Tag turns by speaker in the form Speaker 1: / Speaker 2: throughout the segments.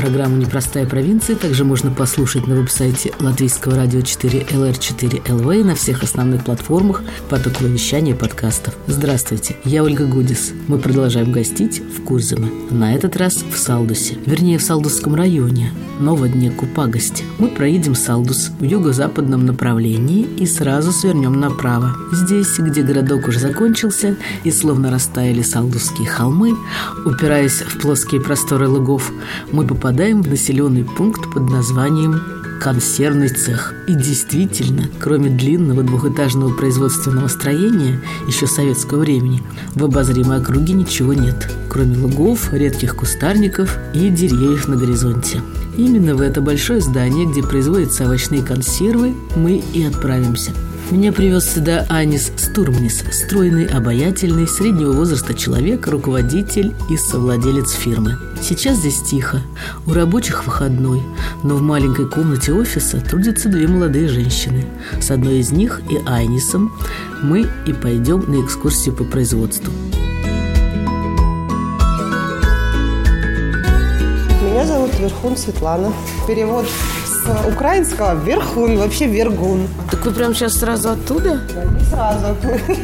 Speaker 1: Программу «Непростая провинция» также можно послушать на веб-сайте Латвийского радио 4 LR4 LV на всех основных платформах потокового вещания и подкастов. Здравствуйте, я Ольга Гудис. Мы продолжаем гостить в Курзаме. На этот раз в Салдусе, вернее в Салдусском районе, но в дне Купагости. Мы проедем Салдус в юго-западном направлении и сразу свернем направо. Здесь, где городок уже закончился и словно растаяли салдусские холмы, упираясь в плоские просторы лугов, мы попадаем попадаем в населенный пункт под названием консервный цех. И действительно, кроме длинного двухэтажного производственного строения еще советского времени, в обозримой округе ничего нет, кроме лугов, редких кустарников и деревьев на горизонте. Именно в это большое здание, где производятся овощные консервы, мы и отправимся – меня привез сюда Анис Стурмнис, стройный, обаятельный, среднего возраста человек, руководитель и совладелец фирмы. Сейчас здесь тихо, у рабочих выходной, но в маленькой комнате офиса трудятся две молодые женщины. С одной из них и Айнисом мы и пойдем на экскурсию по производству.
Speaker 2: Меня зовут Верхун Светлана. Перевод с украинского верхун, вообще вергун.
Speaker 1: Так вы прям сейчас сразу оттуда?
Speaker 2: Не сразу.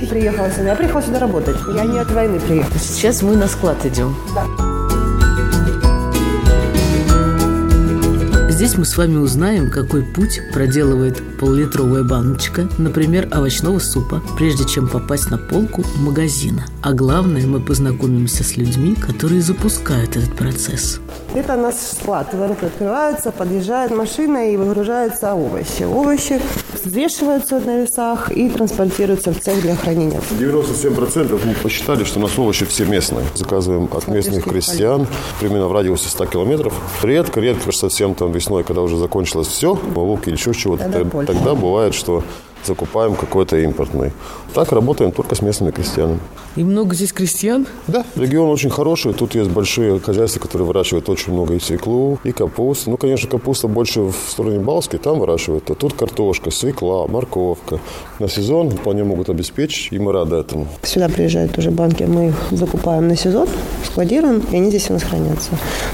Speaker 2: Приехала сюда. Я приехала сюда работать. Я не от войны приехала.
Speaker 1: Сейчас мы на склад идем.
Speaker 2: Да.
Speaker 1: Здесь мы с вами узнаем, какой путь проделывает поллитровая баночка, например, овощного супа, прежде чем попасть на полку магазина. А главное, мы познакомимся с людьми, которые запускают этот процесс.
Speaker 2: Это наш склад. Ворота открываются, подъезжает машина и выгружаются овощи. Овощи взвешиваются на весах и транспортируются в цех для хранения.
Speaker 3: 97% мы посчитали, что у нас овощи все местные. Заказываем от местных крестьян, примерно в радиусе 100 километров. Редко, редко совсем там весной, когда уже закончилось все, лук или еще чего-то, тогда, тогда бывает, что закупаем какой-то импортный. Так работаем только с местными крестьянами.
Speaker 1: И много здесь крестьян?
Speaker 3: Да, регион очень хороший. Тут есть большие хозяйства, которые выращивают очень много и свеклу, и капусты. Ну, конечно, капуста больше в стороне Балски, там выращивают. А тут картошка, свекла, морковка. На сезон вполне могут обеспечить, и мы рады этому.
Speaker 2: Сюда приезжают уже банки, мы их закупаем на сезон, складируем, и они здесь у нас хранятся.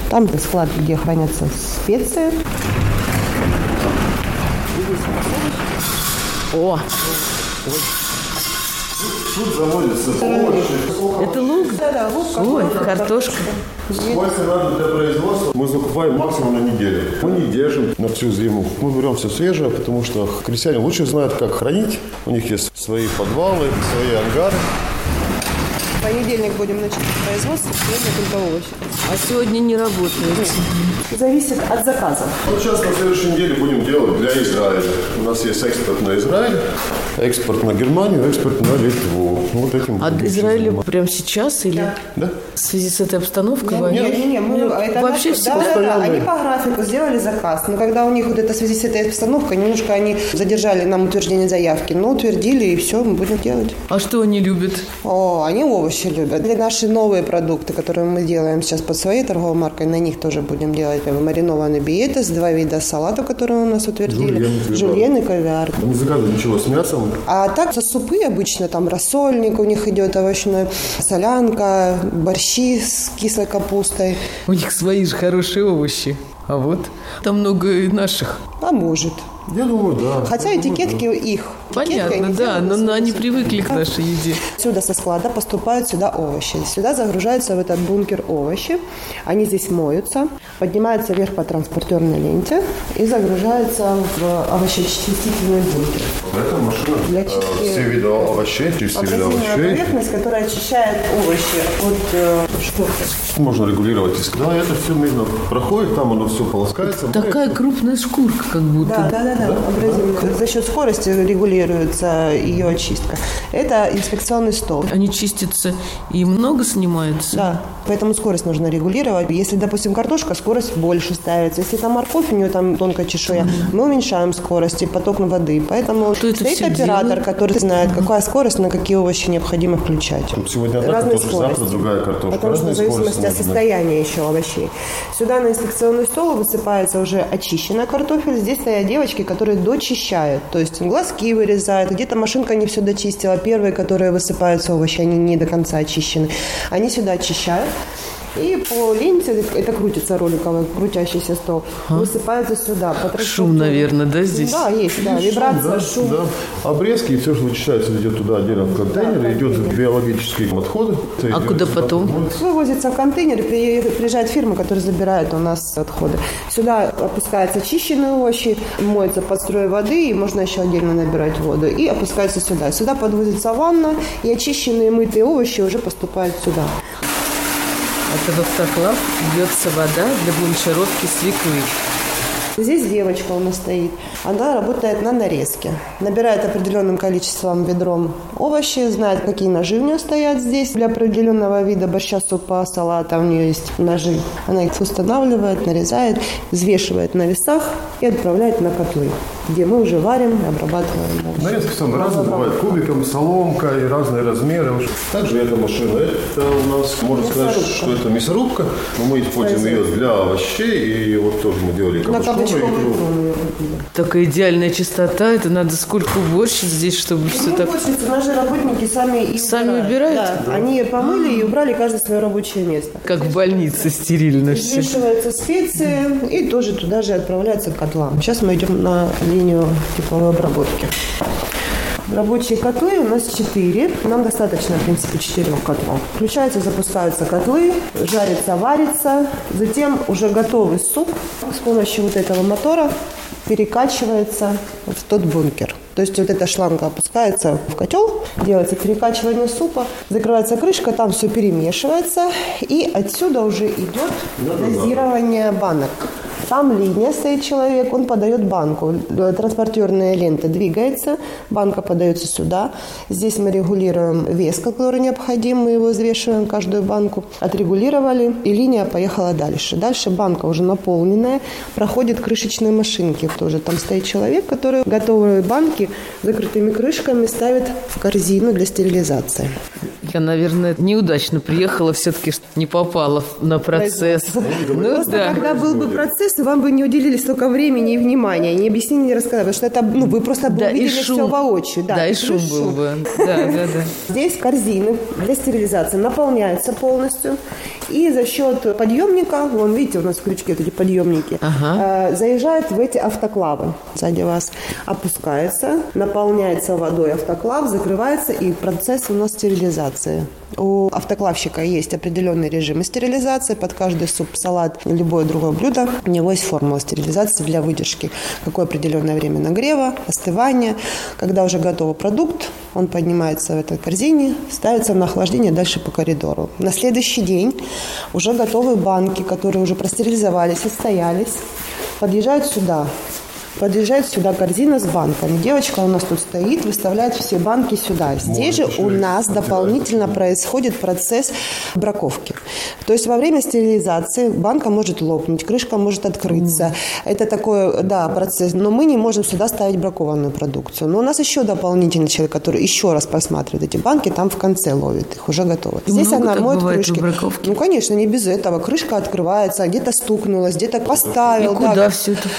Speaker 2: Там склад, где хранятся специи,
Speaker 1: о!
Speaker 3: Тут заводится овощи.
Speaker 1: Это лук?
Speaker 2: Да, да, лук.
Speaker 1: Ой, картошка.
Speaker 3: Сколько надо для производства, мы закупаем максимум на неделю. Мы не держим на всю зиму. Мы берем все свежее, потому что крестьяне лучше знают, как хранить. У них есть свои подвалы, свои ангары.
Speaker 2: В понедельник будем начинать производство, сегодня только овощи.
Speaker 1: А сегодня не работает.
Speaker 2: Зависит от заказов.
Speaker 3: Вот сейчас на следующей неделе будем делать для Израиля. У нас есть экспорт на Израиль, экспорт на Германию, экспорт на Литву. Вот этим.
Speaker 1: От Израиля прямо сейчас или
Speaker 3: Да.
Speaker 1: в связи с этой обстановкой?
Speaker 2: Нет, нет, нет, мы,
Speaker 1: Ну,
Speaker 2: это
Speaker 1: вообще
Speaker 2: наш-
Speaker 1: всегда.
Speaker 2: да, да, да, они по графику сделали заказ, но когда у них вот эта в связи с этой обстановкой, немножко они задержали нам утверждение заявки, но утвердили и все, мы будем делать.
Speaker 1: А что они любят?
Speaker 2: О, они овощи любят. Для наши новые продукты, которые мы делаем сейчас под своей торговой маркой, на них тоже будем делать маринованный биетес, два вида салатов, которые у нас утвердили,
Speaker 3: Жульен, кавиар.
Speaker 2: и.
Speaker 3: Мы не заказываем ничего с мясом.
Speaker 2: А так за супы обычно там рассольник у них идет овощной, солянка, борщи с кислой капустой.
Speaker 1: У них свои же хорошие овощи. А вот там много и наших.
Speaker 2: А может.
Speaker 3: Я думаю, да.
Speaker 2: Хотя
Speaker 3: Я думаю,
Speaker 2: этикетки их.
Speaker 1: Понятно, да, но
Speaker 2: на
Speaker 1: они привыкли к нашей еде.
Speaker 2: Сюда со склада поступают сюда овощи. Сюда загружаются в этот бункер овощи. Они здесь моются, поднимаются вверх по транспортерной ленте и загружаются в овощечистительный бункер.
Speaker 3: Это машина.
Speaker 2: Для
Speaker 3: э,
Speaker 2: чистки-
Speaker 3: Все виды овощей, чистые виды
Speaker 2: Абразивная
Speaker 3: овощей.
Speaker 2: поверхность, которая очищает овощи от э, шкурки.
Speaker 3: Можно регулировать. Если да, это все медленно проходит, там оно все полоскается.
Speaker 1: Такая крупная шкурка, как будто.
Speaker 2: Да, да, да, да, абразивная. За счет скорости регулируется регулируется ее очистка. Это инспекционный стол.
Speaker 1: Они чистятся и много снимаются?
Speaker 2: Да, поэтому скорость нужно регулировать. Если, допустим, картошка, скорость больше ставится. Если там морковь, у нее там тонкая чешуя, mm-hmm. мы уменьшаем скорость и поток воды. Поэтому Кто стоит оператор, делает? который знает, mm-hmm. какая скорость, на какие овощи необходимо включать.
Speaker 3: Сегодня одна Разные картошка, скорости. завтра другая картошка.
Speaker 2: Потому что в зависимости от состояния еще овощей. Сюда на инспекционный стол высыпается уже очищенная картофель. Здесь стоят девочки, которые дочищают. То есть глазки вырезают. Где-то машинка не все дочистила. Первые, которые высыпаются овощи, они не до конца очищены. Они сюда очищают. И по ленте, это крутится роликовый, крутящийся стол, а? высыпается сюда.
Speaker 1: Шум, наверное, да, здесь?
Speaker 2: Да, есть, да, вибрация, шум. Да,
Speaker 3: да. Обрезки и все, что вычищается, идет туда отдельно в контейнер, да, идет да. биологические отходы.
Speaker 1: А куда потом?
Speaker 2: Вывозится в контейнер, приезжает фирма, которая забирает у нас отходы. Сюда опускаются очищенные овощи, моется под строй воды, и можно еще отдельно набирать воду. И опускается сюда. Сюда подвозится ванна, и очищенные мытые овощи уже поступают сюда.
Speaker 1: В автоклав бьется вода для бланшировки свеклы.
Speaker 2: Здесь девочка у нас стоит. Она работает на нарезке. Набирает определенным количеством ведром овощи, знает, какие ножи у нее стоят здесь. Для определенного вида борща, супа, салата у нее есть ножи. Она их устанавливает, нарезает, взвешивает на весах и отправляет на котлы, где мы уже варим и обрабатываем овощи.
Speaker 3: Нарезки самые разные бывают. Кубиком, соломка и разные размеры. Также эта машина. Это у нас, можно сказать, что это мясорубка. Но мы используем ее для овощей. И вот тоже мы делали кабачковые
Speaker 1: Такая идеальная чистота, это надо сколько уборщиц здесь, чтобы все так...
Speaker 2: Уборщицы, наши работники сами и
Speaker 1: Сами убирают?
Speaker 2: Да, они помыли и убрали каждое свое рабочее место.
Speaker 1: Как в больнице стерильно
Speaker 2: все. Взвешиваются специи и тоже туда же отправляются к котлам. Сейчас мы идем на линию тепловой обработки. Рабочие котлы у нас 4. Нам достаточно, в принципе, 4 котлов. Включаются, запускаются котлы, жарится, варится. Затем уже готовый суп с помощью вот этого мотора перекачивается в тот бункер. То есть вот эта шланга опускается в котел, делается перекачивание супа, закрывается крышка, там все перемешивается, и отсюда уже идет дозирование банок. Там линия стоит человек, он подает банку. Транспортерная лента двигается, банка подается сюда. Здесь мы регулируем вес, который необходим, мы его взвешиваем, каждую банку. Отрегулировали, и линия поехала дальше. Дальше банка уже наполненная, проходит крышечные машинки тоже. Там стоит человек, который готовые банки закрытыми крышками ставит в корзину для стерилизации.
Speaker 1: Я, наверное, неудачно приехала, все-таки не попала на процесс.
Speaker 2: Ну, да. когда был бы процесс, вам бы не уделили столько времени и внимания, не объяснили, не рассказали, потому что это, ну, вы просто да, увидели шум. все воочию.
Speaker 1: Да, да и шум был бы. Да, да, да.
Speaker 2: Здесь корзины для стерилизации наполняются полностью, и за счет подъемника, вон, видите, у нас в крючке вот эти подъемники, ага. э, заезжает в эти автоклавы сзади вас, опускается, наполняется водой автоклав, закрывается, и процесс у нас стерилизации. У автоклавщика есть определенный режим стерилизации. Под каждый суп, салат, любое другое блюдо у него есть формула стерилизации для выдержки. Какое определенное время нагрева, остывания. Когда уже готовый продукт, он поднимается в этой корзине, ставится на охлаждение дальше по коридору. На следующий день уже готовые банки, которые уже простерилизовались, отстоялись, подъезжают сюда подъезжает сюда корзина с банками. Девочка у нас тут стоит, выставляет все банки сюда. Здесь же у нас дополнительно происходит процесс браковки. То есть во время стерилизации банка может лопнуть, крышка может открыться. Это такой, да, процесс. Но мы не можем сюда ставить бракованную продукцию. Но у нас еще дополнительный человек, который еще раз просматривает эти банки, там в конце ловит их, уже готовы.
Speaker 1: Здесь Много она моет крышки.
Speaker 2: Ну, конечно, не без этого. Крышка открывается, где-то стукнулась, где-то поставил.
Speaker 1: И куда да. все это?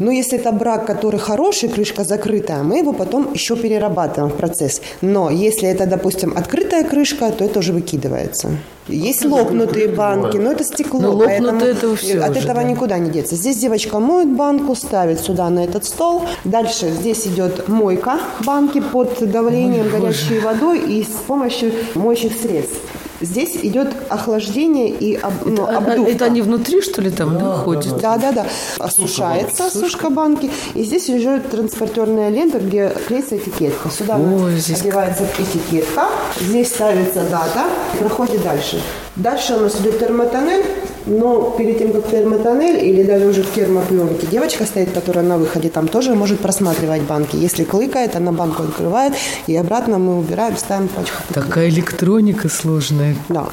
Speaker 2: Ну, если это брак, который хороший, крышка закрытая, мы его потом еще перерабатываем в процесс. Но если это, допустим, открытая крышка, то это уже выкидывается. Есть лопнутые банки, но это стекло, но
Speaker 1: ну, поэтому это все
Speaker 2: от этого да. никуда не деться. Здесь девочка моет банку, ставит сюда на этот стол. Дальше здесь идет мойка банки под давлением Ой, горячей водой и с помощью моющих средств. Здесь идет охлаждение и об, ну,
Speaker 1: это, обдувка. Это они внутри, что ли, там да, находятся?
Speaker 2: Да, да, да. Осушается сушка, сушка банки. И здесь идет транспортерная лента, где клеится этикетка. Сюда Ой, здесь... одевается этикетка. Здесь ставится дата. Проходит дальше. Дальше у нас идет термотоннель Но перед тем, как термотоннель или даже уже в термопленке, девочка стоит, которая на выходе, там тоже может просматривать банки. Если клыкает, она банку открывает, и обратно мы убираем, ставим пачку.
Speaker 1: Такая электроника сложная.
Speaker 2: Да.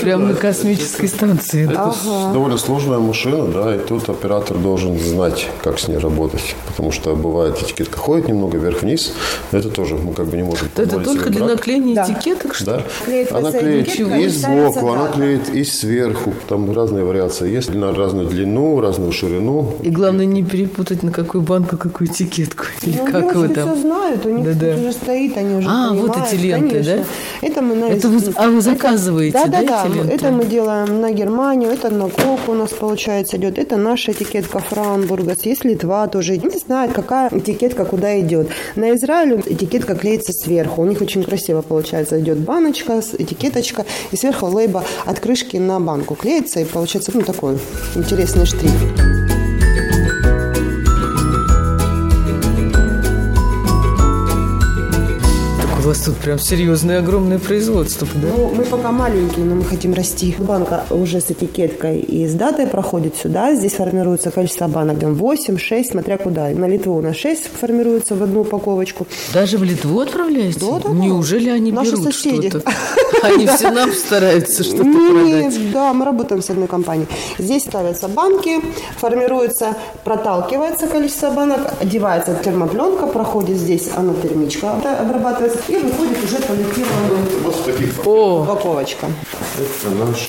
Speaker 1: Прям на космической станции.
Speaker 3: Это ага. довольно сложная машина, да, и тут оператор должен знать, как с ней работать. Потому что бывает, этикетка ходит немного вверх-вниз, это тоже мы как бы не можем
Speaker 1: Это только для наклеения
Speaker 2: Да.
Speaker 1: этикеток, что ли?
Speaker 3: Да.
Speaker 2: Клеит
Speaker 3: Она клеит и сбоку, она клеит и сверху. Там разные вариации есть. На разную длину, разную ширину.
Speaker 1: И главное не перепутать на какую банку какую этикетку. Или
Speaker 2: Ну,
Speaker 1: как вы
Speaker 2: девушки
Speaker 1: там.
Speaker 2: все знают, у них
Speaker 1: Да-да.
Speaker 2: тут уже стоит, они уже
Speaker 1: А, вот
Speaker 2: понимают,
Speaker 1: эти ленты,
Speaker 2: конечно.
Speaker 1: да?
Speaker 2: Это мы на
Speaker 1: Это вы- а вы заказываете, да,
Speaker 2: да, да,
Speaker 1: эти ленты?
Speaker 2: Это мы делаем на Германию, это на Коку у нас получается идет, это наша этикетка Франбургас, есть Литва тоже. Не знают, какая этикетка куда идет. На Израиле этикетка клеится сверху, у них очень красиво получается, идет баночка, с- этикеточка, и сверху лейба от крышки на банку клеится, и получается ну, такой интересный штрих.
Speaker 1: Вас тут прям серьезное огромное производство, да?
Speaker 2: Ну, мы пока маленькие, но мы хотим расти. Банка уже с этикеткой и с датой проходит сюда. Здесь формируется количество банок, там 8, 6, смотря куда. На Литву у нас 6 формируется в одну упаковочку.
Speaker 1: Даже в Литву отправляете?
Speaker 2: Да, да.
Speaker 1: Неужели они
Speaker 2: Наши
Speaker 1: берут
Speaker 2: соседи.
Speaker 1: что-то? Они все нам стараются что-то продать.
Speaker 2: да, мы работаем с одной компанией. Здесь ставятся банки, формируется, проталкивается количество банок, одевается термопленка, проходит здесь анотермичка обрабатывается и выходит уже
Speaker 3: Вот таких
Speaker 1: О,
Speaker 2: упаковочка.
Speaker 3: Это наш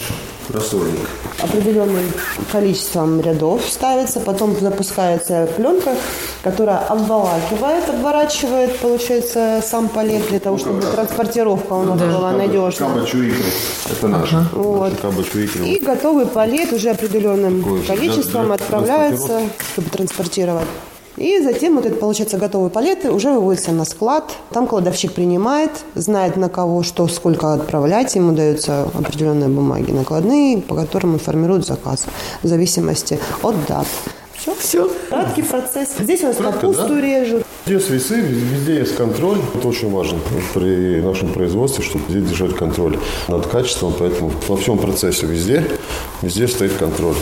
Speaker 3: рассольник.
Speaker 2: определенным количеством рядов ставится, потом запускается пленка, которая обволакивает, обворачивает, получается, сам палет для того, чтобы транспортировка у нас была надежная.
Speaker 3: Кабачуикры. Это наш.
Speaker 2: Вот.
Speaker 3: Кабачуикры.
Speaker 2: И готовый палет уже определенным количеством
Speaker 3: для- для
Speaker 2: отправляется, чтобы транспортировать. И затем вот это, получается, готовый палет уже выводится на склад. Там кладовщик принимает, знает на кого, что, сколько отправлять. Ему даются определенные бумаги накладные, по которым он формирует заказ в зависимости от дат. Все.
Speaker 1: все.
Speaker 2: Краткий процесс. Здесь у нас
Speaker 3: Кратко,
Speaker 2: капусту
Speaker 3: да?
Speaker 2: режут.
Speaker 3: Здесь весы, везде есть контроль. Это очень важно при нашем производстве, чтобы здесь держать контроль над качеством. Поэтому во всем процессе везде, везде стоит контроль.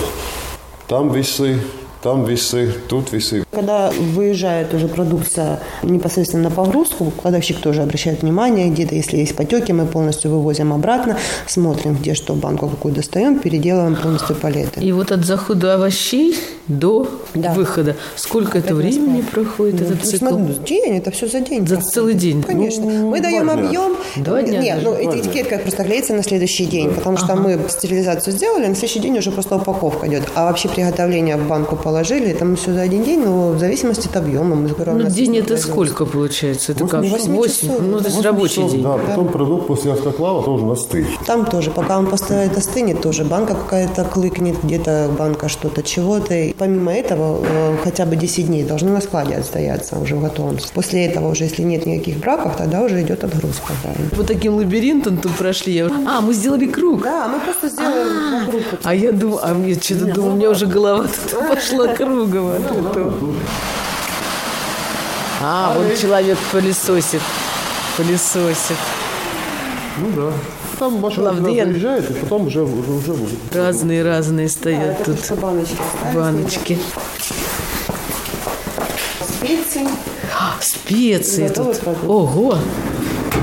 Speaker 3: Там весы, там весы, тут весы.
Speaker 2: Когда выезжает уже продукция непосредственно на погрузку, кладовщик тоже обращает внимание, где-то, если есть потеки, мы полностью вывозим обратно, смотрим, где что, банку какую достаем, переделываем полностью палеты.
Speaker 1: И вот от захода овощей до
Speaker 2: Да.
Speaker 1: выхода. Сколько это времени проходит, этот
Speaker 2: Ну,
Speaker 1: цикл?
Speaker 2: смотри, день, это все за день.
Speaker 1: За
Speaker 2: проходит.
Speaker 1: целый день?
Speaker 2: Конечно.
Speaker 3: Ну,
Speaker 2: мы даем
Speaker 3: дня.
Speaker 2: объем.
Speaker 1: Два дня
Speaker 2: Нет, ну, эти этикетка просто клеится на следующий день, потому что мы стерилизацию сделали, на следующий день уже просто упаковка идет. А вообще приготовление в банку положили, это мы все за один день, но в зависимости от объема. Мы
Speaker 1: Ну, день это сколько получается? Это как?
Speaker 2: восемь
Speaker 1: Восемь?
Speaker 2: часов.
Speaker 1: Ну, же
Speaker 3: Восемь
Speaker 1: рабочий
Speaker 3: часов,
Speaker 1: день.
Speaker 3: Да, потом продукт после автоклава должен остыть.
Speaker 2: Там тоже, пока он постоит, остынет, тоже банка какая-то клыкнет, где-то банка что-то, чего-то. И помимо этого, э, хотя бы 10 дней должны на складе отстояться уже в готовности. После этого уже, если нет никаких браков, тогда уже идет отгрузка. да.
Speaker 1: Вот таким лабиринтом тут прошли. А, мы сделали круг.
Speaker 2: Да, мы просто сделаем вокруг. вот.
Speaker 1: А я думаю, а мне что-то думаю, у меня уже голова тут пошла кругом. от этого. А, вот человек пылесосит. Пылесосит.
Speaker 3: Ну да. Там машина заезжает, и потом уже, уже, уже будет.
Speaker 1: Разные-разные стоят
Speaker 2: Это
Speaker 1: тут
Speaker 2: баночки.
Speaker 1: баночки.
Speaker 2: Специи.
Speaker 1: А, Специи тут.
Speaker 2: продукт.
Speaker 1: Ого!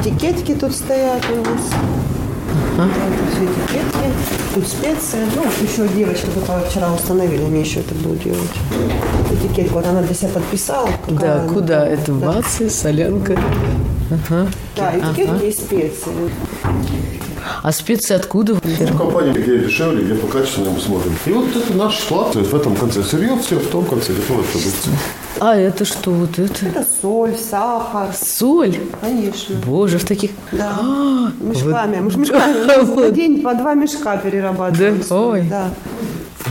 Speaker 2: Этикетки тут стоят у нас. Все этикетки. Тут специи. Ну, еще девочка только вчера установили, они еще это будут делать. Этикетку вот она для себя подписала.
Speaker 1: Да,
Speaker 2: какая
Speaker 1: куда?
Speaker 2: она.
Speaker 1: Это бацы, солянка. Ага.
Speaker 2: Да, этикетки и специи.
Speaker 1: А специи откуда?
Speaker 3: Ну, компания, где дешевле, где по качественному смотрим. И вот это наш склад. В этом конце сырье, все в том конце готовая продукция.
Speaker 1: А это что вот это?
Speaker 2: Это соль, сахар.
Speaker 1: Соль?
Speaker 2: Конечно.
Speaker 1: Боже, в таких...
Speaker 2: Да.
Speaker 1: А,
Speaker 2: Мешками. Мы ж
Speaker 1: вот.
Speaker 2: мешками. В день по два мешка перерабатываем.
Speaker 1: Да?
Speaker 2: соль,
Speaker 1: Ой.
Speaker 2: Да.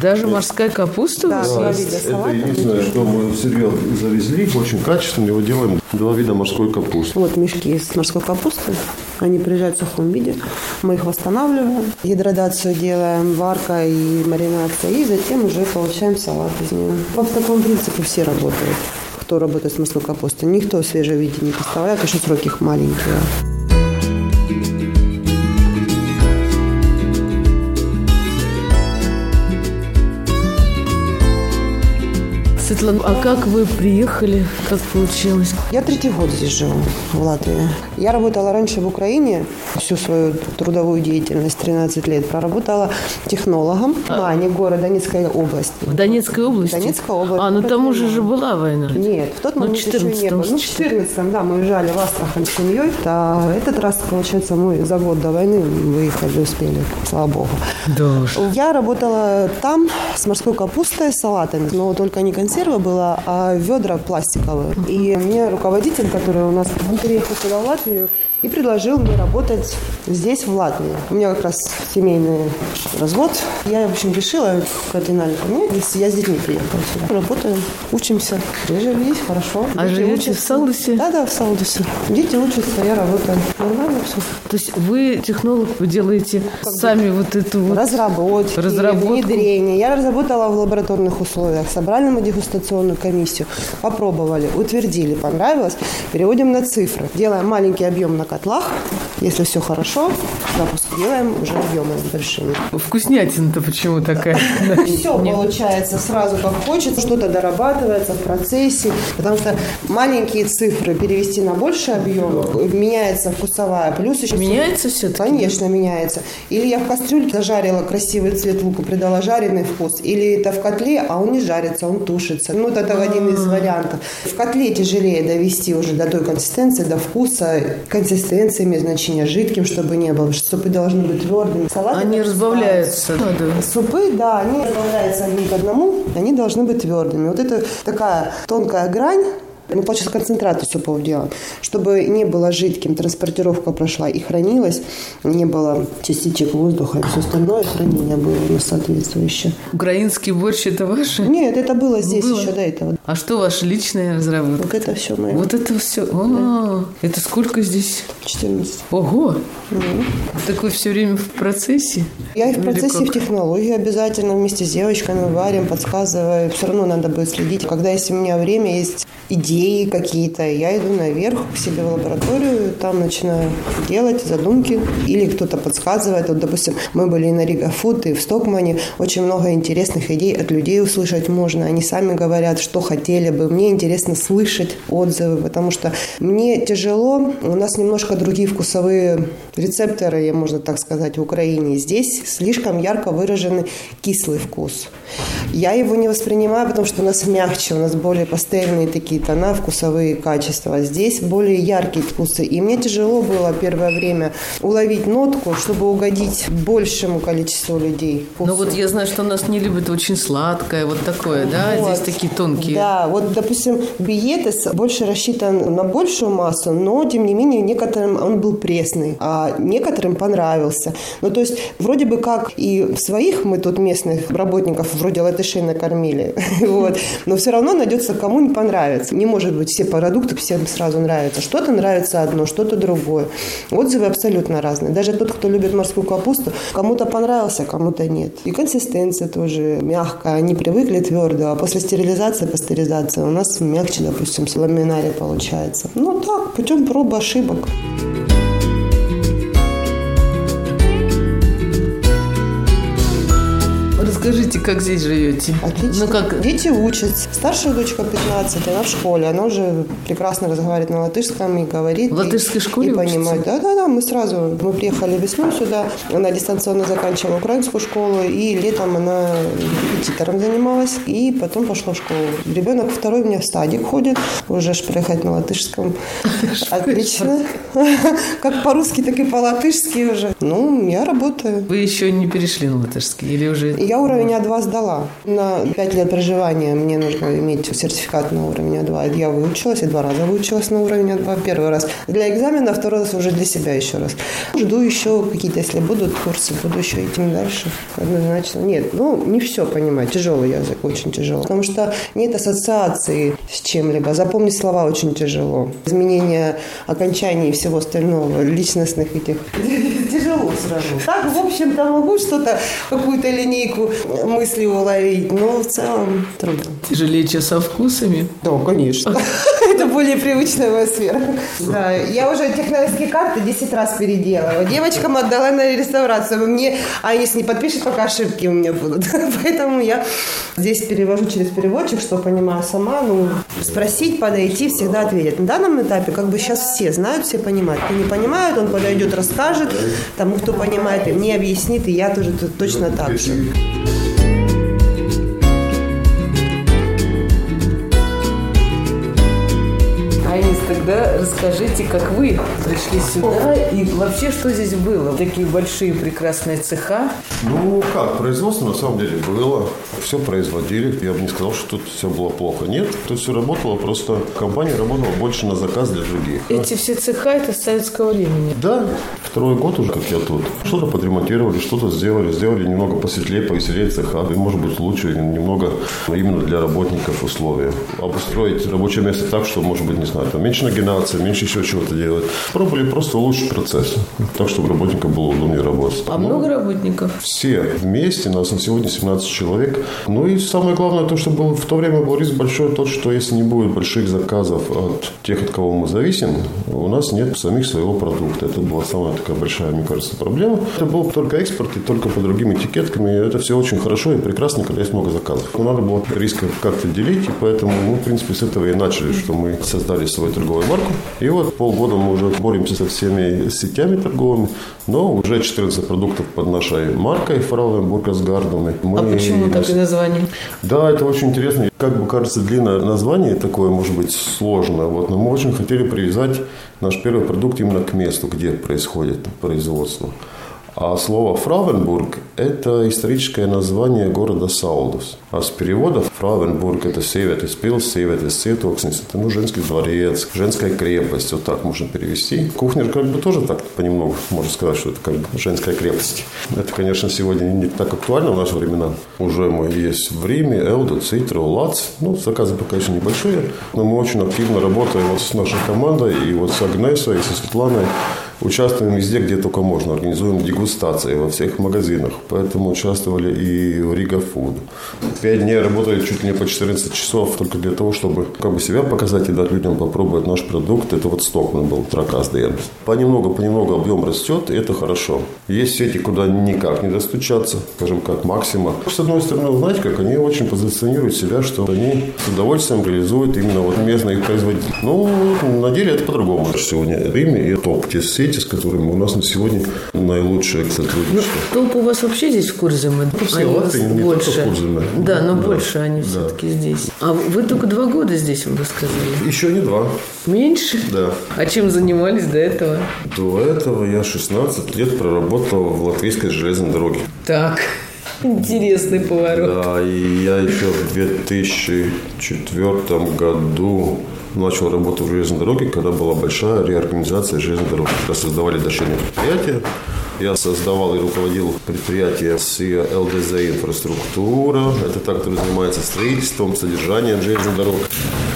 Speaker 1: Даже морская капуста?
Speaker 2: Да,
Speaker 1: у вас есть?
Speaker 3: Это единственное, что мы сырье завезли, очень качественно, его делаем два вида морской капусты.
Speaker 2: Вот мешки с морской капустой. Они приезжают в сухом виде. Мы их восстанавливаем. Гидратацию делаем, варка и маринация. И затем уже получаем салат из нее. По такому принципу все работают. Кто работает с морской капустой. Никто в свежем виде не поставляет, потому что сроки их маленькие.
Speaker 1: Светлана, а как вы приехали? Как получилось?
Speaker 2: Я третий год здесь живу, в Латвии. Я работала раньше в Украине, всю свою трудовую деятельность, 13 лет, проработала технологом в Мане, город Донецкая область.
Speaker 1: В Донецкой области?
Speaker 2: Донецкая область.
Speaker 1: А, ну там уже же была война.
Speaker 2: Нет, в тот момент ну, еще не было. Ну, в 14 да, мы уезжали в Астрахань с семьей. А этот раз, получается, мы за год до войны выехали, успели, слава богу.
Speaker 1: Да
Speaker 2: Я работала там с морской капустой, салатами, но только не консерва была, а ведра пластиковые. И мне руководитель, который у нас переехал сюда в Латвию, и предложил мне работать здесь, в Латвии. У меня как раз семейный развод. Я, в общем, решила кардинально поменять. Я с детьми приехала сюда. Работаем, учимся. Прижились, хорошо.
Speaker 1: А Дети живете учатся. в Салдусе?
Speaker 2: Да, да, в Салдусе. Дети учатся, я работаю. Нормально все.
Speaker 1: То есть вы технолог, вы делаете как сами бы, вот эту вот...
Speaker 2: Разработки, Разработку. внедрение. Я разработала в лабораторных условиях. Собрали мы дегустационную комиссию, попробовали, утвердили, понравилось. Переводим на цифры. Делаем маленький объем на котлах. Если все хорошо, запуск делаем уже объемы большими.
Speaker 1: Вкуснятина-то почему такая?
Speaker 2: Все получается сразу как хочется, что-то дорабатывается в процессе, потому что маленькие цифры перевести на больший объем, меняется вкусовая, плюс еще...
Speaker 1: Меняется все
Speaker 2: Конечно, меняется. Или я в кастрюльке зажарила красивый цвет лука, придала жареный вкус, или это в котле, а он не жарится, он тушится. Ну, вот это один из вариантов. В котле тяжелее довести уже до той консистенции, до вкуса, консистенции консистенция имеет значение, жидким, чтобы не было, супы должны быть твердыми.
Speaker 1: Салаты они разбавляются. Да,
Speaker 2: да. Супы, да, они разбавляются одни к одному, они должны быть твердыми. Вот это такая тонкая грань, мы получается концентрацию супов делаем, чтобы не было жидким, транспортировка прошла и хранилась, не было частичек воздуха и все остальное, хранение было у нас соответствующее.
Speaker 1: Украинский борщ это ваше?
Speaker 2: Нет, это было здесь было. еще до этого.
Speaker 1: А что ваша личная разработка?
Speaker 2: Вот это все мое.
Speaker 1: Вот это все. А, да. это сколько здесь?
Speaker 2: 14.
Speaker 1: Ого! Угу. Так вы все время в процессе?
Speaker 2: Я и в процессе, в технологии обязательно вместе с девочками варим, подсказываю. Все равно надо будет следить. Когда есть у меня время, есть идеи какие-то, я иду наверх к себе в лабораторию, там начинаю делать задумки, или кто-то подсказывает. Вот, допустим, мы были на Рига Фуд, и в Стокмане. Очень много интересных идей от людей услышать можно. Они сами говорят, что хотели бы. Мне интересно слышать отзывы, потому что мне тяжело. У нас немножко другие вкусовые рецепторы, можно так сказать, в Украине. Здесь слишком ярко выраженный кислый вкус. Я его не воспринимаю, потому что у нас мягче, у нас более пастельные такие тона, вкусовые качества. Здесь более яркие вкусы. И мне тяжело было первое время уловить нотку, чтобы угодить большему количеству людей.
Speaker 1: Ну вот я знаю, что у нас не любят очень сладкое, вот такое, да? Вот. Здесь такие тонкие.
Speaker 2: Да, вот, допустим, биетес больше рассчитан на большую массу, но, тем не менее, некоторым он был пресный, а некоторым понравился. Ну, то есть, вроде бы как и своих мы тут местных работников вроде латышей накормили, вот, но все равно найдется кому не понравится. Не может быть все продукты всем сразу нравятся. Что-то нравится одно, что-то другое. Отзывы абсолютно разные. Даже тот, кто любит морскую капусту, кому-то понравился, кому-то нет. И консистенция тоже мягкая. Они привыкли твердо, а после стерилизации, пастеризации у нас мягче, допустим, с ламинаре получается. Ну так, путем проб ошибок.
Speaker 1: Расскажите, как здесь живете?
Speaker 2: Отлично. Ну, как... Дети учатся. Старшая дочка 15, она в школе. Она уже прекрасно разговаривает на латышском и говорит.
Speaker 1: В латышской
Speaker 2: и,
Speaker 1: школе
Speaker 2: И понимает. Да, да, да. Мы сразу, мы приехали весной сюда. Она дистанционно заканчивала украинскую школу. И летом она репетитором занималась. И потом пошла в школу. Ребенок второй у меня в стадик ходит. Уже ж проехать на латышском. Отлично. Как по-русски, так и по-латышски уже. Ну, я работаю.
Speaker 1: Вы еще не перешли на латышский? Или уже...
Speaker 2: Я уровень А2 сдала. На 5 лет проживания мне нужно иметь сертификат на уровень А2. Я выучилась, и два раза выучилась на уровень А2. Первый раз для экзамена, второй раз уже для себя еще раз. Жду еще какие-то, если будут курсы, буду еще идти дальше. Однозначно. Нет, ну, не все понимать. Тяжелый язык, очень тяжело. Потому что нет ассоциации с чем-либо. Запомнить слова очень тяжело. Изменение окончаний и всего остального, личностных этих. Тяжело сразу. Так, в общем-то, могу что-то, какую-то линейку мысли уловить, но в целом трудно.
Speaker 1: Тяжелее, чем со вкусами?
Speaker 2: Да, конечно. это более привычная моя сфера. Да, я уже технологические карты 10 раз переделала. Девочкам отдала на реставрацию. Мне, а если не подпишет, пока ошибки у меня будут. Поэтому я здесь перевожу через переводчик, что понимаю сама. Ну, спросить, подойти, всегда ответят. На данном этапе как бы сейчас все знают, все понимают. Кто не понимает, он подойдет, расскажет. Тому, кто понимает, и мне объяснит, и я тоже точно так же.
Speaker 1: Тогда расскажите, как вы пришли сюда и вообще, что здесь было? Такие большие прекрасные цеха.
Speaker 3: Ну, как, производство на самом деле было. Все производили. Я бы не сказал, что тут все было плохо. Нет, тут все работало, просто компания работала больше на заказ для других.
Speaker 1: Эти все цеха – это с советского времени?
Speaker 3: Да, второй год уже, как я тут. Что-то подремонтировали, что-то сделали, сделали немного посветлее, повеселее цеха, и, может быть, лучше немного именно для работников условия. Обустроить рабочее место так, что, может быть, не знаю, там меньше нагинаться, меньше еще чего-то делать. Пробовали просто улучшить процесс, так, чтобы работникам было удобнее работать.
Speaker 1: А Но много работников?
Speaker 3: Все вместе, нас на сегодня 17 человек. Ну и самое главное, то, что был, в то время был риск большой, тот, что если не будет больших заказов от тех, от кого мы зависим, у нас нет самих своего продукта. Это была самая такая большая, мне кажется, проблема. Это был только экспорт и только по другим этикеткам. И это все очень хорошо и прекрасно, когда есть много заказов. Но надо было риск как-то делить, и поэтому мы, в принципе, с этого и начали, что мы создали свой торговый марку. И вот полгода мы уже боремся со всеми сетями торговыми, но уже 14 продуктов под нашей маркой Фрауенбурга с Гардами.
Speaker 1: Мы... А почему такое название?
Speaker 3: Да, это очень интересно. Как бы кажется, длинное название такое, может быть, сложно. Вот, но мы очень хотели привязать наш первый продукт именно к месту, где происходит производство. А слово Фравенбург – это историческое название города Саулдус. А с перевода Фравенбург – это Севет из Пилс, Севет из Сетокснис, это ну, женский дворец, женская крепость, вот так можно перевести. Кухня как бы тоже так понемногу можно сказать, что это как бы женская крепость. Это, конечно, сегодня не так актуально в наши времена. Уже мы есть в Риме, Элду, Цитру, Лац. Ну, заказы пока еще небольшие, но мы очень активно работаем вот с нашей командой и вот с Агнесой, и со Светланой Участвуем везде, где только можно. Организуем дегустации во всех магазинах. Поэтому участвовали и в Рига Фуд. Пять дней работали чуть ли не по 14 часов только для того, чтобы как бы себя показать и дать людям попробовать наш продукт. Это вот Стокман был, Тракас Дербис. Понемногу, понемногу объем растет, и это хорошо. Есть сети, куда никак не достучаться, скажем, как Максима. С одной стороны, знаете, как они очень позиционируют себя, что они с удовольствием реализуют именно вот местные производители. Ну, на деле это по-другому. Сегодня Риме и топ те сети, с которыми у нас на сегодня наилучшее сотрудничество.
Speaker 1: Ну, толп у вас вообще здесь в Курзаме?
Speaker 3: Ну, все Латвии, не больше. только в Курзаме.
Speaker 1: Да, но да. больше они да. все-таки здесь. А вы только два года здесь, вы сказали?
Speaker 3: Еще не два.
Speaker 1: Меньше?
Speaker 3: Да.
Speaker 1: А чем занимались до этого?
Speaker 3: До этого я 16 лет проработал в латвийской железной дороге.
Speaker 1: Так. Интересный поворот.
Speaker 3: Да, и я еще в 2004 году начал работать в железной дороге, когда была большая реорганизация железной дороги. Когда создавали дочерние предприятия, я создавал и руководил предприятие СИА ЛДЗ «Инфраструктура». Это та, которая занимается строительством, содержанием железных дорог.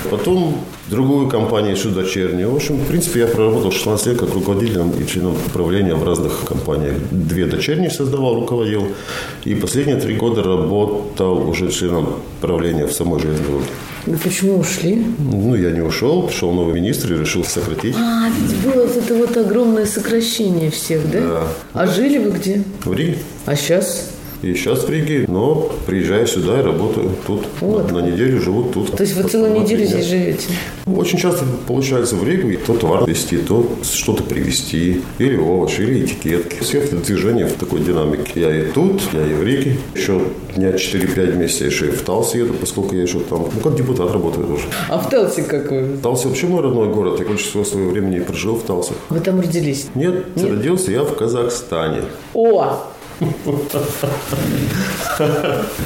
Speaker 3: Потом другую компанию, еще дочернюю. В общем, в принципе, я проработал 16 лет как руководителем и членом управления в разных компаниях. Две дочерние создавал, руководил. И последние три года работал уже членом правления в самой железной дороге.
Speaker 1: Вы почему ушли?
Speaker 3: Ну, я не ушел, пришел новый министр и решил сократить.
Speaker 1: А, ведь было вот это вот огромное сокращение всех, да?
Speaker 3: Да.
Speaker 1: А жили вы где?
Speaker 3: В Риге.
Speaker 1: А сейчас?
Speaker 3: И сейчас в Риге, но приезжаю сюда и работаю тут. Вот. На, на неделю живу тут.
Speaker 1: То есть вы целую неделю здесь живете?
Speaker 3: Очень часто получается в Ригу то товар везти, то что-то привезти. Или овощи, или этикетки. Все это движение в такой динамике. Я и тут, я и в Риге. Еще дня 4-5 месяцев я еще и в Талсе еду, поскольку я еще там, ну, как депутат работаю тоже.
Speaker 1: А в Талсе какой?
Speaker 3: Талсе вообще мой родной город. Я больше всего своего времени прожил в Талсе.
Speaker 1: Вы там родились?
Speaker 3: Нет, Нет? родился я в Казахстане.
Speaker 1: О!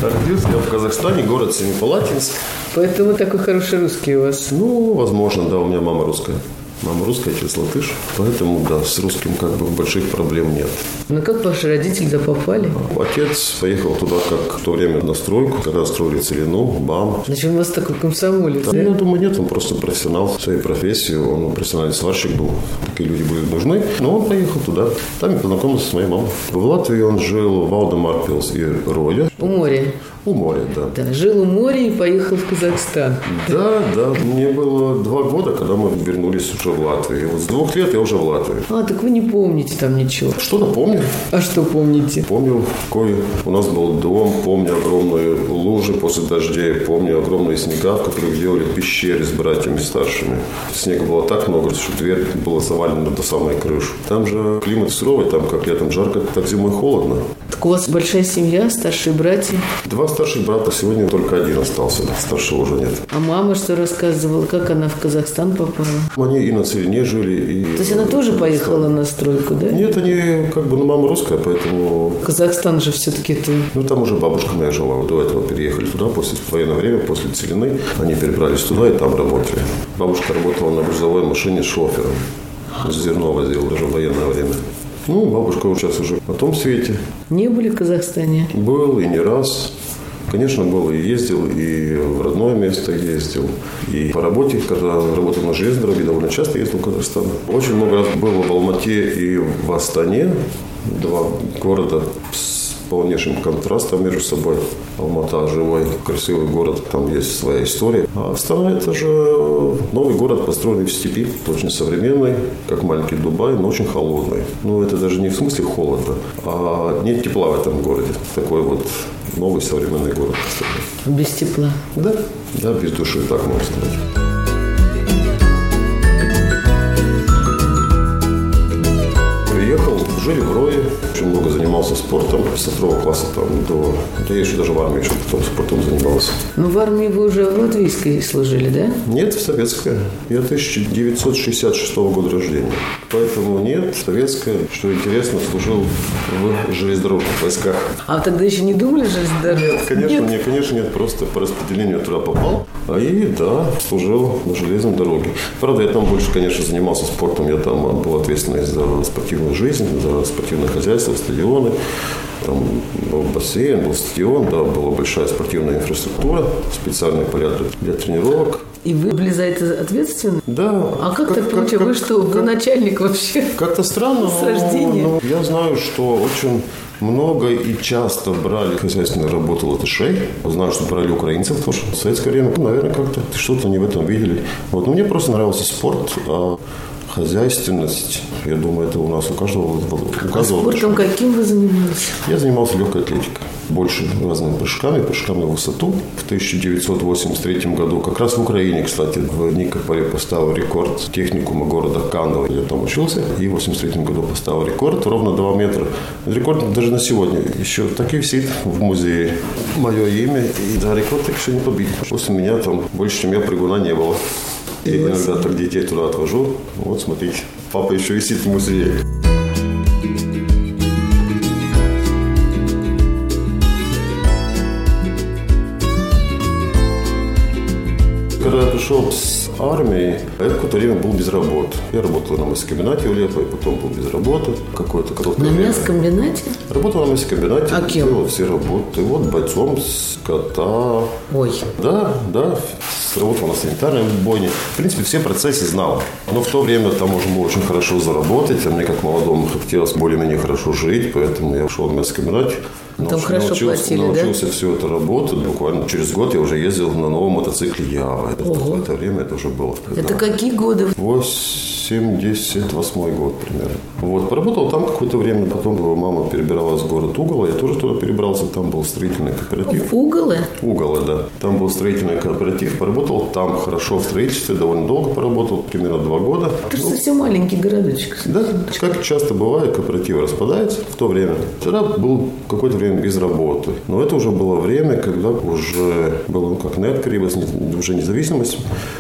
Speaker 3: Родился я в Казахстане, город Семипалатинск.
Speaker 1: Поэтому такой хороший русский у вас.
Speaker 3: Ну, возможно, да, у меня мама русская. Мама русская, отец латыш. Поэтому, да, с русским как бы больших проблем нет.
Speaker 1: Ну, как ваши родители туда попали?
Speaker 3: Отец поехал туда как в то время на стройку, когда строили Целину, БАМ.
Speaker 1: Зачем у вас такой комсомолец? Да,
Speaker 3: да? Ну, думаю, нет, он просто профессионал своей профессии. Он профессиональный сварщик был. Такие люди были нужны. Но он поехал туда. Там и познакомился с моей мамой. В Латвии он жил в Алдемарпилс и Роя.
Speaker 1: У моря.
Speaker 3: У моря, да.
Speaker 1: Да, жил у моря и поехал в Казахстан.
Speaker 3: Да, да. Мне было два года, когда мы вернулись уже в Латвию. Вот с двух лет я уже в Латвии.
Speaker 1: А, так вы не помните там ничего.
Speaker 3: Что-то помню.
Speaker 1: А что помните?
Speaker 3: Помню, какой у нас был дом, помню огромные лужи после дождей, помню огромные снега, в которых делали пещеры с братьями старшими. Снега было так много, что дверь была завалена до самой крыши. Там же климат суровый, там как летом жарко, так зимой холодно.
Speaker 1: Так у вас большая семья, старшие братья?
Speaker 3: Два старших брата, сегодня только один остался, старшего уже нет.
Speaker 1: А мама что рассказывала, как она в Казахстан попала?
Speaker 3: Они и на Целине жили, и...
Speaker 1: То есть она тоже поехала на стройку, да?
Speaker 3: Нет, они как бы, ну, мама русская, поэтому...
Speaker 1: Казахстан же все-таки это...
Speaker 3: Ну, там уже бабушка моя жила, до этого переехали туда, после военное время, после Целины. Они перебрались туда и там работали. Бабушка работала на грузовой машине шофером. Зерно возил даже в военное время. Ну, бабушка сейчас уже на том свете.
Speaker 1: Не были в Казахстане?
Speaker 3: Был и не раз. Конечно, был и ездил, и в родное место ездил. И по работе, когда работал на железной дороге, довольно часто ездил в Казахстан. Очень много раз был в Алмате и в Астане. Два города с полнейшим контрастом между собой. Алмата – живой, красивый город, там есть своя история. А Астана – это же новый город, построенный в степи, очень современный, как маленький Дубай, но очень холодный. Ну, это даже не в смысле холода, а нет тепла в этом городе. Такой вот новый современный город.
Speaker 1: Без тепла?
Speaker 3: Да, да, без души, так можно сказать. Приехал, жили в Рое, очень много занимался спортом со второго класса там до... Да я еще даже в армии еще потом спортом занимался.
Speaker 1: Ну, в армии вы уже в латвийской служили, да?
Speaker 3: Нет, в советская. Я 1966 года рождения. Поэтому нет, советская, что интересно, служил в железнодорожных войсках.
Speaker 1: А тогда еще не думали железнодорожных?
Speaker 3: Нет, конечно, нет. нет, конечно, нет, просто по распределению туда попал. А и, да, служил на железной дороге. Правда, я там больше, конечно, занимался спортом. Я там был ответственный за спортивную жизнь, за спортивное хозяйство, стадионы. Там был бассейн, был стадион, да, была большая спортивная инфраструктура, специальные поля для, для тренировок.
Speaker 1: И вы были за это ответственны?
Speaker 3: Да.
Speaker 1: А как, как так получилось? Вы что, как, вы начальник вообще?
Speaker 3: Как-то странно.
Speaker 1: С рождения.
Speaker 3: Но, но я знаю, что очень много и часто брали хозяйственную работу латышей. Знаю, что брали украинцев тоже. В советское время, ну, наверное, как-то что-то они в этом видели. Вот. Но мне просто нравился спорт. А хозяйственность. Я думаю, это у нас у каждого. У каждого
Speaker 1: а спортом каким вы занимались?
Speaker 3: Я занимался легкой атлетикой. Больше разными прыжками, прыжками в высоту. В 1983 году, как раз в Украине, кстати, в Никополе поставил рекорд техникума города Канова. Я там учился. И в 1983 году поставил рекорд ровно 2 метра. Рекорд даже на сегодня еще так и висит в музее. Мое имя. И да, рекорд так еще не побить. После меня там больше, чем я, прыгуна не было. Я иногда так детей туда отвожу. Вот, смотрите, папа еще висит в музее. Когда я пришел с армии, я какое-то время был без работы. Я работал на мясокомбинате в Лепо, и потом был без работы какое-то короткое
Speaker 1: На
Speaker 3: время.
Speaker 1: мясокомбинате?
Speaker 3: Работал на мясокомбинате.
Speaker 1: А кем?
Speaker 3: Делал все работы. Вот бойцом скота.
Speaker 1: Ой.
Speaker 3: Да, да. Работал на санитарной бойне. В принципе, все процессы знал. Но в то время там можно было очень хорошо заработать. А мне, как молодому, хотелось более-менее хорошо жить. Поэтому я ушел в мясокомбинат.
Speaker 1: Там хорошо
Speaker 3: научился,
Speaker 1: платили,
Speaker 3: научился
Speaker 1: да?
Speaker 3: все это работать. Буквально через год я уже ездил на новом мотоцикле Ява. Это,
Speaker 1: Ого.
Speaker 3: В это время это уже было.
Speaker 1: Это какие годы?
Speaker 3: 88 год примерно. Вот, поработал там какое-то время, потом его мама перебиралась в город Угола, я тоже туда перебрался, там был строительный кооператив.
Speaker 1: Уголы?
Speaker 3: Угола, да. Там был строительный кооператив, поработал там хорошо в строительстве, довольно долго поработал, примерно два года.
Speaker 1: Это же совсем маленький городочек.
Speaker 3: Да, как часто бывает, кооперативы распадаются в то время. Тогда был какое-то время без работы. Но это уже было время, когда уже было, ну, как нет, уже независимость.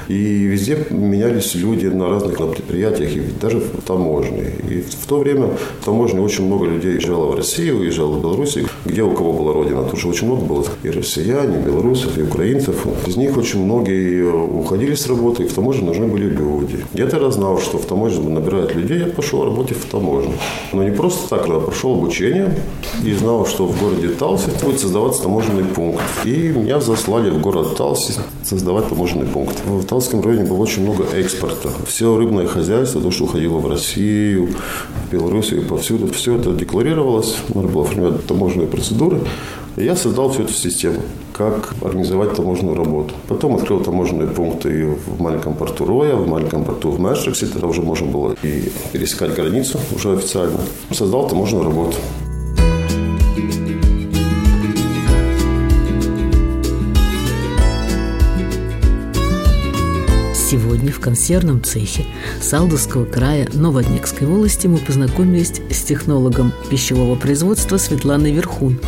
Speaker 3: И везде менялись люди на разных на предприятиях, и даже в таможне. И в то время в таможне очень много людей уезжало в Россию, уезжало в Белоруссию, где у кого была родина. Тоже очень много было и россиян, и белорусов, и украинцев. Из них очень многие уходили с работы, и в таможне нужны были люди. Я тогда знал, что в таможне набирают людей, я пошел работать в таможню. Но не просто так, а прошел обучение и знал, что в городе Талси будет создаваться таможенный пункт. И меня заслали в город Талси создавать таможенный пункт. В Талском районе было очень много экспорта. Все рыбное хозяйство, то, что уходило в Россию, в Белоруссию, повсюду, все это декларировалось. Надо было оформлять таможенные процедуры. И я создал всю эту систему, как организовать таможенную работу. Потом открыл таможенные пункты в маленьком порту Роя, в маленьком порту в Мэшриксе. Тогда уже можно было и пересекать границу уже официально. Создал таможенную работу.
Speaker 1: В консервном цехе Салдовского края Новоднекской волости мы познакомились с технологом пищевого производства Светланой Верхун,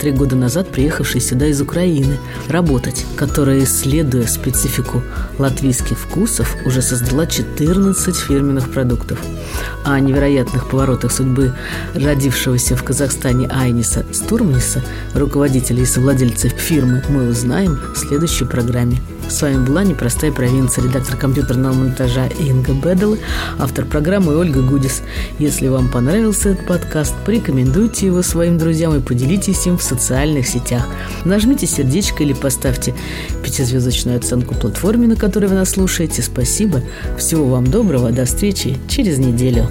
Speaker 1: три года назад приехавшей сюда из Украины работать, которая, исследуя специфику латвийских вкусов, уже создала 14 фирменных продуктов. О невероятных поворотах судьбы родившегося в Казахстане Айниса Стурмниса, руководителя и совладельца фирмы, мы узнаем в следующей программе. С вами была «Непростая провинция», редактор компьютерного монтажа Инга Бедела, автор программы Ольга Гудис. Если вам понравился этот подкаст, порекомендуйте его своим друзьям и поделитесь им в социальных сетях. Нажмите сердечко или поставьте пятизвездочную оценку платформе, на которой вы нас слушаете. Спасибо. Всего вам доброго. До встречи через неделю.